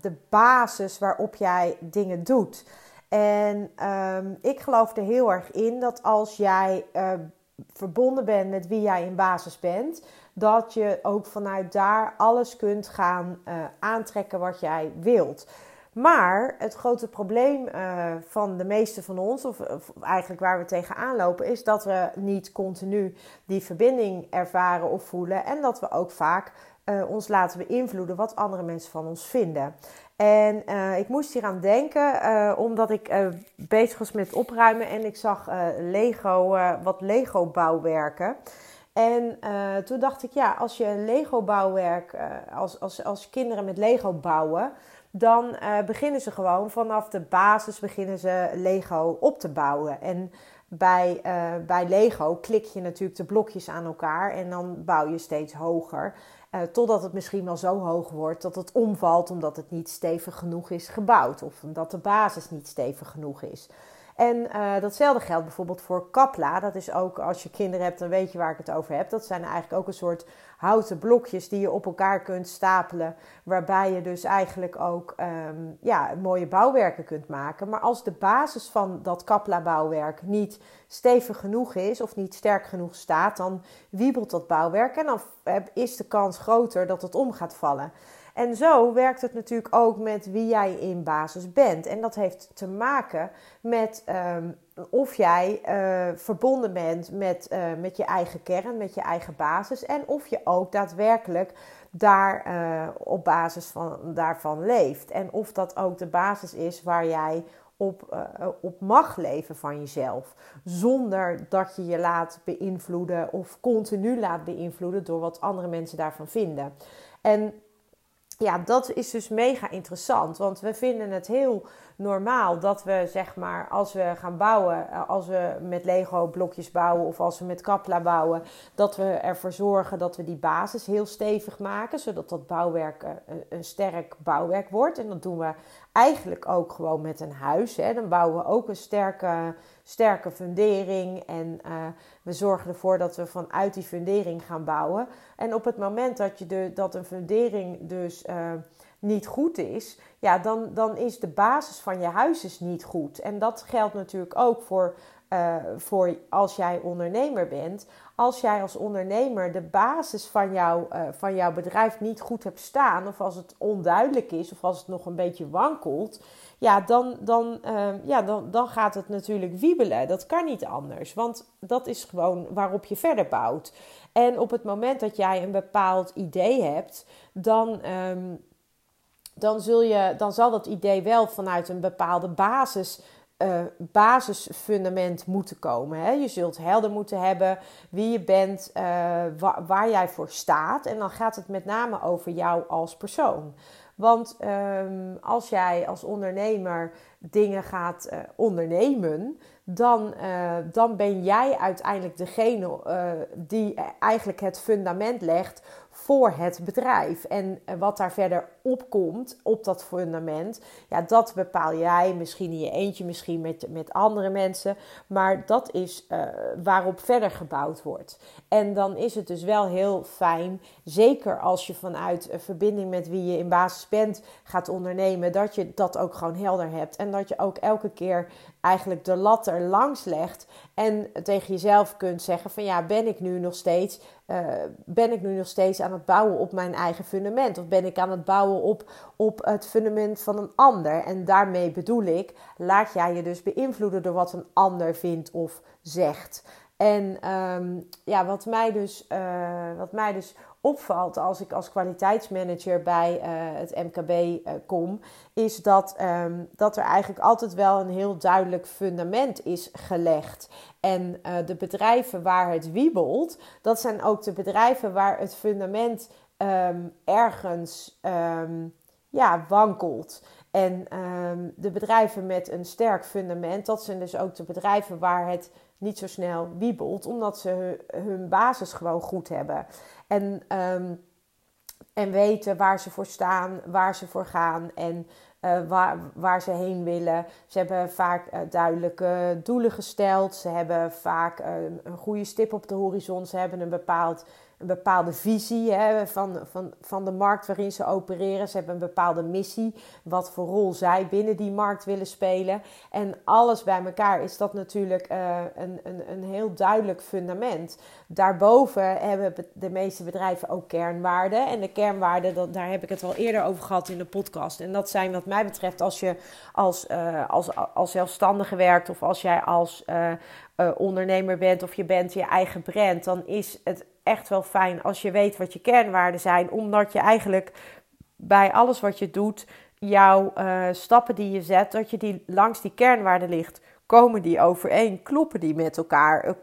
de basis waarop jij dingen doet. En ehm, ik geloof er heel erg in dat als jij uh, verbonden bent met wie jij in basis bent, dat je ook vanuit daar alles kunt gaan uh, aantrekken wat jij wilt. Maar het grote probleem uh, van de meeste van ons, of, of, eigenlijk waar we tegenaan lopen, is dat we niet continu die verbinding ervaren of voelen. En dat we ook vaak uh, ons laten beïnvloeden wat andere mensen van ons vinden. En uh, ik moest hier aan denken, uh, omdat ik bezig was met opruimen en ik zag Lego, wat Lego bouwwerken. En toen dacht ik, ja, als je Lego bouwwerk, als, als, als kinderen met Lego bouwen, dan beginnen ze gewoon vanaf de basis beginnen ze Lego op te bouwen. En bij, bij Lego klik je natuurlijk de blokjes aan elkaar en dan bouw je steeds hoger. Uh, totdat het misschien wel zo hoog wordt dat het omvalt omdat het niet stevig genoeg is gebouwd. Of omdat de basis niet stevig genoeg is. En uh, datzelfde geldt bijvoorbeeld voor kapla. Dat is ook, als je kinderen hebt, dan weet je waar ik het over heb. Dat zijn eigenlijk ook een soort houten blokjes die je op elkaar kunt stapelen. Waarbij je dus eigenlijk ook um, ja, mooie bouwwerken kunt maken. Maar als de basis van dat kapla bouwwerk niet stevig genoeg is of niet sterk genoeg staat, dan wiebelt dat bouwwerk en dan is de kans groter dat het om gaat vallen. En zo werkt het natuurlijk ook met wie jij in basis bent. En dat heeft te maken met um, of jij uh, verbonden bent met, uh, met je eigen kern, met je eigen basis. En of je ook daadwerkelijk daar uh, op basis van, daarvan leeft. En of dat ook de basis is waar jij op, op mag leven van jezelf. Zonder dat je je laat beïnvloeden of continu laat beïnvloeden door wat andere mensen daarvan vinden. En ja, dat is dus mega interessant. Want we vinden het heel normaal dat we, zeg maar, als we gaan bouwen, eh, als we met Lego blokjes bouwen of als we met Kapla bouwen, dat we ervoor zorgen dat we die basis heel stevig maken, zodat dat bouwwerk een, eh, een sterk bouwwerk wordt. En dat doen we eigenlijk ook gewoon met een huis. Hè. Dan bouwen we ook een sterke, sterke fundering en we zorgen ervoor dat we vanuit die fundering gaan bouwen. En op het moment dat, je de, dat een fundering dus niet goed is, ja, dan, dan is de basis van je huis dus niet goed. En dat geldt natuurlijk ook voor, uh, voor als jij ondernemer bent. Als jij als ondernemer de basis van, jou, uh, van jouw bedrijf niet goed hebt staan, of als het onduidelijk is, of als het nog een beetje wankelt, ja, dan, dan, uh, ja, dan, dan gaat het natuurlijk wiebelen. Dat kan niet anders, want dat is gewoon waarop je verder bouwt. En op het moment dat jij een bepaald idee hebt, dan. Um, dan, zul je, dan zal dat idee wel vanuit een bepaalde basis, uh, basisfundament moeten komen. Hè? Je zult helder moeten hebben wie je bent, uh, waar, jij voor staat. En dan gaat het met name over jou als persoon. Want um, als jij als ondernemer dingen gaat uh, ondernemen, dan, dan ben jij uiteindelijk degene die eigenlijk het fundament legt voor het bedrijf. En wat daar verder opkomt op dat fundament, ja, dat bepaal jij misschien in je eentje, misschien met, met andere mensen. Maar dat is uh, waarop verder gebouwd wordt. En dan is het dus wel heel fijn, zeker als je vanuit een verbinding met wie je in basis bent gaat ondernemen, dat je dat ook gewoon helder hebt. En dat je ook elke keer eigenlijk de lat er langs legt en tegen jezelf kunt zeggen van ja, ben ik nu nog steeds, uh, ben ik nu nog steeds aan het bouwen op mijn eigen fundament? Of ben ik aan het bouwen op, op het fundament van een ander? En daarmee bedoel ik, laat jij je dus beïnvloeden door wat een ander vindt of zegt. En ehm, ja, wat mij, dus, wat mij dus opvalt als ik als kwaliteitsmanager bij het MKB kom, is dat, ehm, dat er eigenlijk altijd wel een heel duidelijk fundament is gelegd. En de bedrijven waar het wiebelt, dat zijn ook de bedrijven waar het fundament Ehm, ergens um, ja, wankelt. En ehm, de bedrijven met een sterk fundament, dat zijn dus ook de bedrijven waar het niet zo snel wiebelt, omdat ze hun, basis gewoon goed hebben. En, en weten waar ze voor staan, waar ze voor gaan en uh, waar, waar ze heen willen. Ze hebben vaak uh, duidelijke doelen gesteld. Ze hebben vaak uh, een goede stip op de horizon. Ze hebben een bepaald een bepaalde visie hè, van, van, van de markt waarin ze opereren. Ze hebben een bepaalde missie, wat voor rol zij binnen die markt willen spelen. En alles bij elkaar is dat natuurlijk uh, een, een, een heel duidelijk fundament. Daarboven hebben de meeste bedrijven ook kernwaarden. En de kernwaarden, dat, daar heb ik het al eerder over gehad in de podcast. En dat zijn wat mij betreft als je als, uh, als, als zelfstandige werkt of als jij als uh, ondernemer bent of je bent je eigen brand, dan is het echt wel fijn als je weet wat je kernwaarden zijn, omdat je eigenlijk bij alles wat je doet, jouw uh, stappen die je zet, dat je die langs die kernwaarden ligt. Komen die overeen? Kloppen die met elkaar?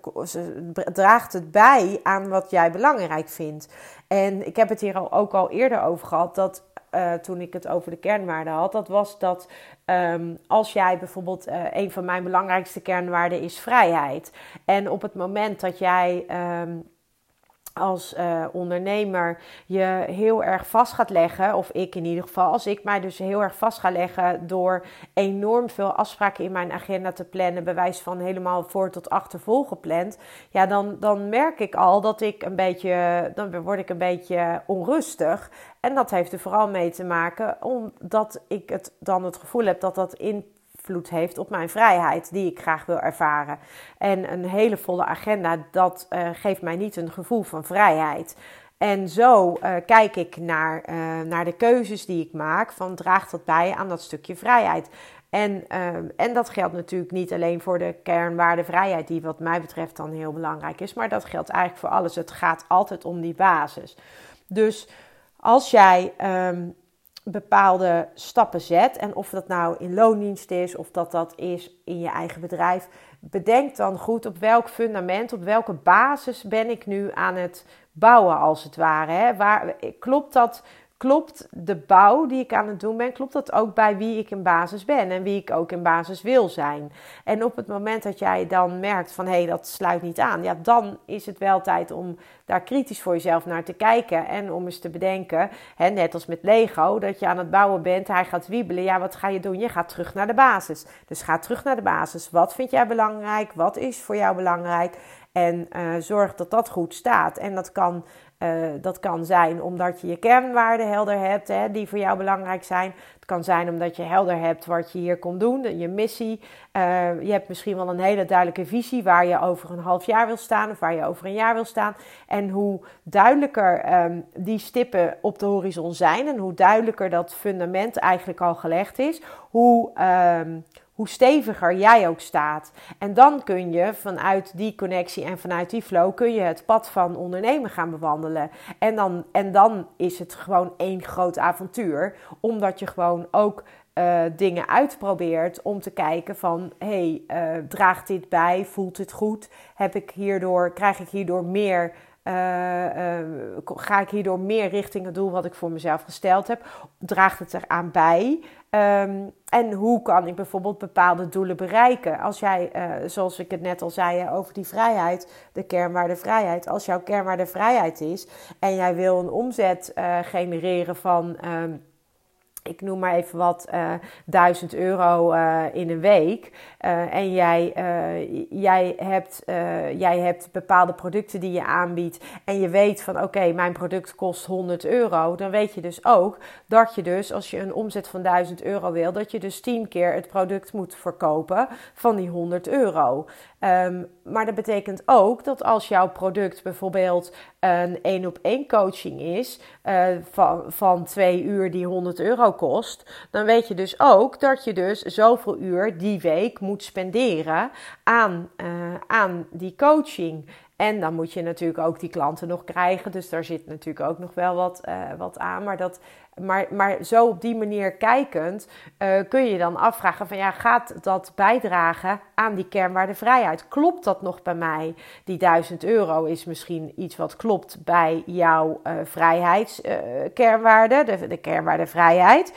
Draagt het bij aan wat jij belangrijk vindt? En ik heb het hier ook al eerder over gehad dat uh, toen ik het over de kernwaarden had, dat was dat um, als jij bijvoorbeeld een van mijn belangrijkste kernwaarden is vrijheid. En op het moment dat jij um, als uh, ondernemer je heel erg vast gaat leggen, of ik in ieder geval, als ik mij dus heel erg vast ga leggen door enorm veel afspraken in mijn agenda te plannen, bewijs van helemaal voor tot achter vol gepland, ja, dan, dan merk ik al dat ik een beetje, dan word ik een beetje onrustig. En dat heeft er vooral mee te maken omdat ik het dan het gevoel heb dat dat in invloed heeft op mijn vrijheid die ik graag wil ervaren. En een hele volle agenda, dat uh, geeft mij niet een gevoel van vrijheid. En zo uh, kijk ik naar, uh, naar de keuzes die ik maak, van draagt dat bij aan dat stukje vrijheid. En, en dat geldt natuurlijk niet alleen voor de kernwaarde vrijheid, die wat mij betreft dan heel belangrijk is, maar dat geldt eigenlijk voor alles. Het gaat altijd om die basis. Dus als jij um, bepaalde stappen zet. En of dat nou in loondienst is of dat dat is in je eigen bedrijf. Bedenk dan goed op welk fundament, op welke basis ben ik nu aan het bouwen als het ware. Hè? Waar, klopt dat klopt de bouw die ik aan het doen ben, klopt dat ook bij wie ik in basis ben en wie ik ook in basis wil zijn. En op het moment dat jij dan merkt van hé, hey, dat sluit niet aan, ja, dan is het wel tijd om daar kritisch voor jezelf naar te kijken en om eens te bedenken, hè, net als met Lego, dat je aan het bouwen bent, hij gaat wiebelen, ja, wat ga je doen? Je gaat terug naar de basis. Dus ga terug naar de basis. Wat vind jij belangrijk? Wat is voor jou belangrijk? En uh, zorg dat dat goed staat. En dat kan uh, dat kan zijn omdat je je kernwaarden helder hebt, hè, die voor jou belangrijk zijn. Het kan zijn omdat je helder hebt wat je hier komt doen, je missie. Uh, je hebt misschien wel een hele duidelijke visie waar je over een half jaar wil staan of waar je over een jaar wil staan. En hoe duidelijker um, die stippen op de horizon zijn en hoe duidelijker dat fundament eigenlijk al gelegd is, hoe. Um, hoe steviger jij ook staat. En dan kun je vanuit die connectie en vanuit die flow kun je het pad van ondernemen gaan bewandelen. En dan, en dan is het gewoon één groot avontuur, omdat je gewoon ook uh, dingen uitprobeert om te kijken van hey, uh, draagt dit bij? Voelt het goed? Heb ik hierdoor, krijg ik hierdoor meer uh, uh, ga ik hierdoor meer richting het doel wat ik voor mezelf gesteld heb? Draagt het eraan bij? Um, en hoe kan ik bijvoorbeeld bepaalde doelen bereiken? Als jij, uh, zoals ik het net al zei over die vrijheid, de kernwaarde vrijheid. Als jouw kernwaarde vrijheid is en jij wil een omzet genereren van. Um, ik noem maar even wat, uh, 1000 euro uh, in een week. Uh, en jij, jij, hebt, jij hebt bepaalde producten die je aanbiedt. En je weet van oké, mijn product kost 100 euro. Dan weet je dus ook dat je dus, als je een omzet van 1000 euro wil, dat je dus 10 keer het product moet verkopen van die 100 euro. Ehm, maar dat betekent ook dat als jouw product bijvoorbeeld een één op één coaching is uh, van, van twee uur die 100 euro kost, dan weet je dus ook dat je dus zoveel uur die week moet spenderen aan, uh, aan die coaching. En dan moet je natuurlijk ook die klanten nog krijgen. Dus daar zit natuurlijk ook nog wel wat, uh, wat aan. Maar dat, maar, maar zo op die manier kijkend uh, kun je dan afvragen van ja, gaat dat bijdragen aan die kernwaardevrijheid? Klopt dat nog bij mij? Die 1000 euro is misschien iets wat klopt bij jouw uh, vrijheidskernwaarde, uh, de, de kernwaardevrijheid,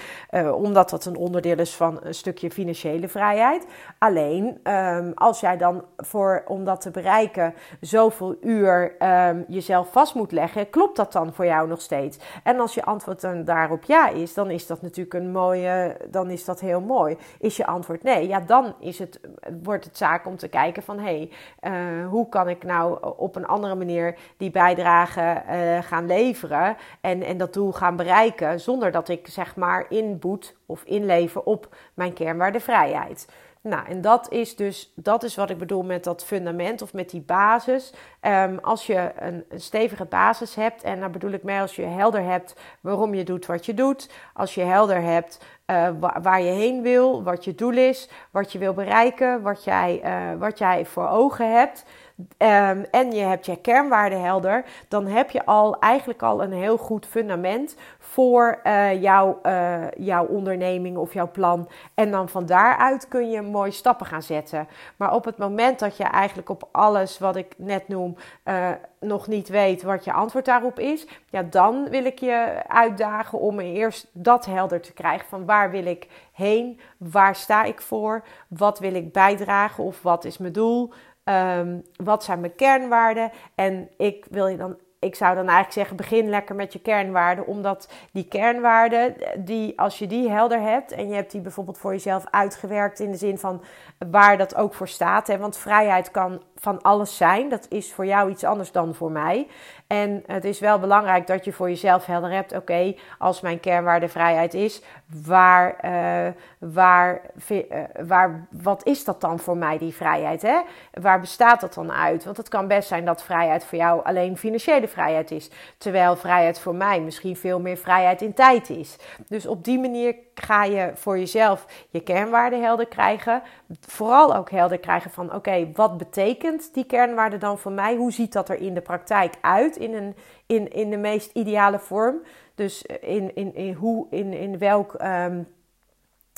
omdat dat een onderdeel is van een stukje financiële vrijheid. Alleen um, als jij dan voor om dat te bereiken zoveel uur um, jezelf vast moet leggen, klopt dat dan voor jou nog steeds? En als je antwoord dan daar waarop ja is, dan is dat natuurlijk een mooie, dan is dat heel mooi. Is je antwoord nee, ja, dan is het, wordt het zaak om te kijken van hé, hey, uh, hoe kan ik nou op een andere manier die bijdrage uh, gaan leveren en, en dat doel gaan bereiken, zonder dat ik zeg maar inboet of inlever op mijn kernwaarde vrijheid. Nou, en dat is dus dat is wat ik bedoel met dat fundament of met die basis. Um, als je een, een, stevige basis hebt, en daar bedoel ik mee als je helder hebt waarom je doet wat je doet, als je helder hebt uh, waar je heen wil, wat je doel is, wat je wil bereiken, wat jij, uh, wat jij voor ogen hebt. Um, en je hebt je kernwaarden helder, dan heb je al eigenlijk al een heel goed fundament voor uh, jouw, uh, jouw onderneming of jouw plan. En dan van daaruit kun je mooie stappen gaan zetten. Maar op het moment dat je eigenlijk op alles wat ik net noem uh, nog niet weet wat je antwoord daarop is, ja, dan wil ik je uitdagen om eerst dat helder te krijgen van waar wil ik heen, waar sta ik voor, wat wil ik bijdragen of wat is mijn doel. Um, wat zijn mijn kernwaarden? En ik wil je dan ik zou dan eigenlijk zeggen, begin lekker met je kernwaarden. Omdat die kernwaarden, die, als je die helder hebt en je hebt die bijvoorbeeld voor jezelf uitgewerkt in de zin van waar dat ook voor staat. Hè, want vrijheid kan van alles zijn. Dat is voor jou iets anders dan voor mij. En het is wel belangrijk dat je voor jezelf helder hebt: oké, als mijn kernwaarde vrijheid is, waar, uh, waar, uh, waar, wat is dat dan voor mij, die vrijheid? Hè? Waar bestaat dat dan uit? Want het kan best zijn dat vrijheid voor jou alleen financiële vrijheid is, terwijl vrijheid voor mij misschien veel meer vrijheid in tijd is. Dus op die manier ga je voor jezelf je kernwaarden helder krijgen. Vooral ook helder krijgen van: oké, wat betekent die kernwaarde dan voor mij? Hoe ziet dat er in de praktijk uit? In, een, in, in de meest ideale vorm. Dus in, in, in, hoe, in, in welk. Um,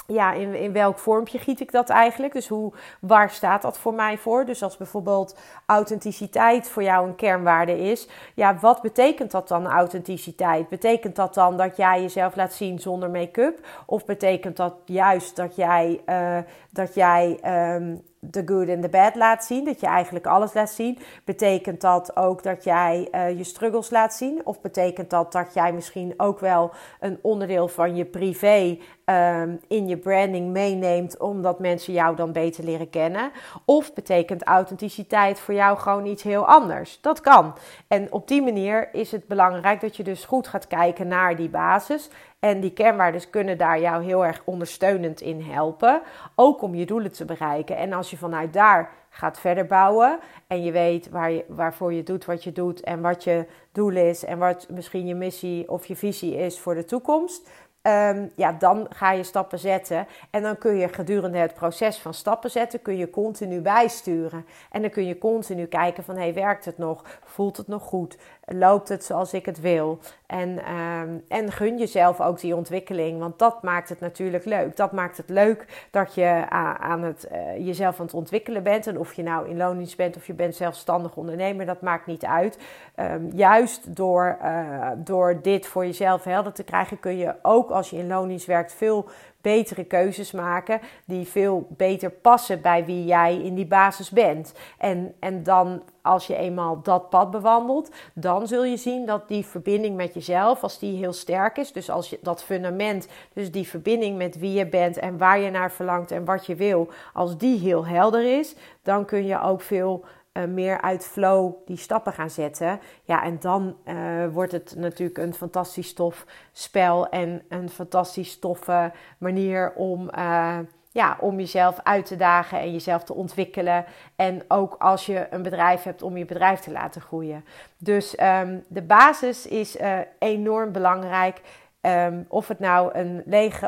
ja, in, in welk vormpje giet ik dat eigenlijk? Dus hoe, waar staat dat voor mij voor? Dus als bijvoorbeeld authenticiteit voor jou een kernwaarde is, ja, wat betekent dat dan authenticiteit? Betekent dat dan dat jij jezelf laat zien zonder make-up? Of betekent dat juist dat jij, uh, dat jij um, de good en de bad laat zien, dat je eigenlijk alles laat zien. Betekent dat ook dat jij uh, je struggles laat zien? Of betekent dat dat jij misschien ook wel een onderdeel van je privé um, in je branding meeneemt, omdat mensen jou dan beter leren kennen? Of betekent authenticiteit voor jou gewoon iets heel anders? Dat kan. En op die manier is het belangrijk dat je dus goed gaat kijken naar die basis. En die kernwaarden kunnen daar jou heel erg ondersteunend in helpen. Ook om je doelen te bereiken. En als je vanuit daar gaat verder bouwen. En je weet waar je, waarvoor je doet wat je doet. En wat je doel is. En wat misschien je missie of je visie is voor de toekomst. Um, ja, dan ga je stappen zetten. En dan kun je gedurende het proces van stappen zetten, kun je continu bijsturen. En dan kun je continu kijken van, hey, werkt het nog? Voelt het nog goed? Loopt het zoals ik het wil? En, um, en gun jezelf ook die ontwikkeling, want dat maakt het natuurlijk leuk. Dat maakt het leuk dat je aan het, uh, jezelf aan het ontwikkelen bent. En of je nou in loondienst bent of je bent zelfstandig ondernemer, dat maakt niet uit. Um, juist door, uh, door dit voor jezelf helder te krijgen, kun je ook als je in loondienst werkt veel betere keuzes maken die veel beter passen bij wie jij in die basis bent. En, en dan als je eenmaal dat pad bewandelt, dan zul je zien dat die verbinding met jezelf, als die heel sterk is, dus als je dat fundament, dus die verbinding met wie je bent en waar je naar verlangt en wat je wil, als die heel helder is, dan kun je ook veel uh, meer uit flow die stappen gaan zetten. Ja, en dan uh, wordt het natuurlijk een fantastisch tof spel en een fantastisch toffe manier om, uh, ja, om jezelf uit te dagen en jezelf te ontwikkelen. En ook als je een bedrijf hebt, om je bedrijf te laten groeien. Dus ehm, de basis is enorm belangrijk. Um, of het nou een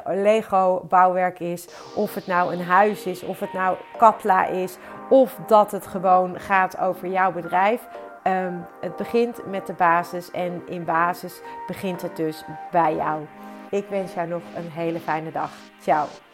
Lego-bouwwerk is, of het nou een huis is, of het nou Kapla is, of dat het gewoon gaat over jouw bedrijf. Um, het begint met de basis en in basis begint het dus bij jou. Ik wens jou nog een hele fijne dag. Ciao.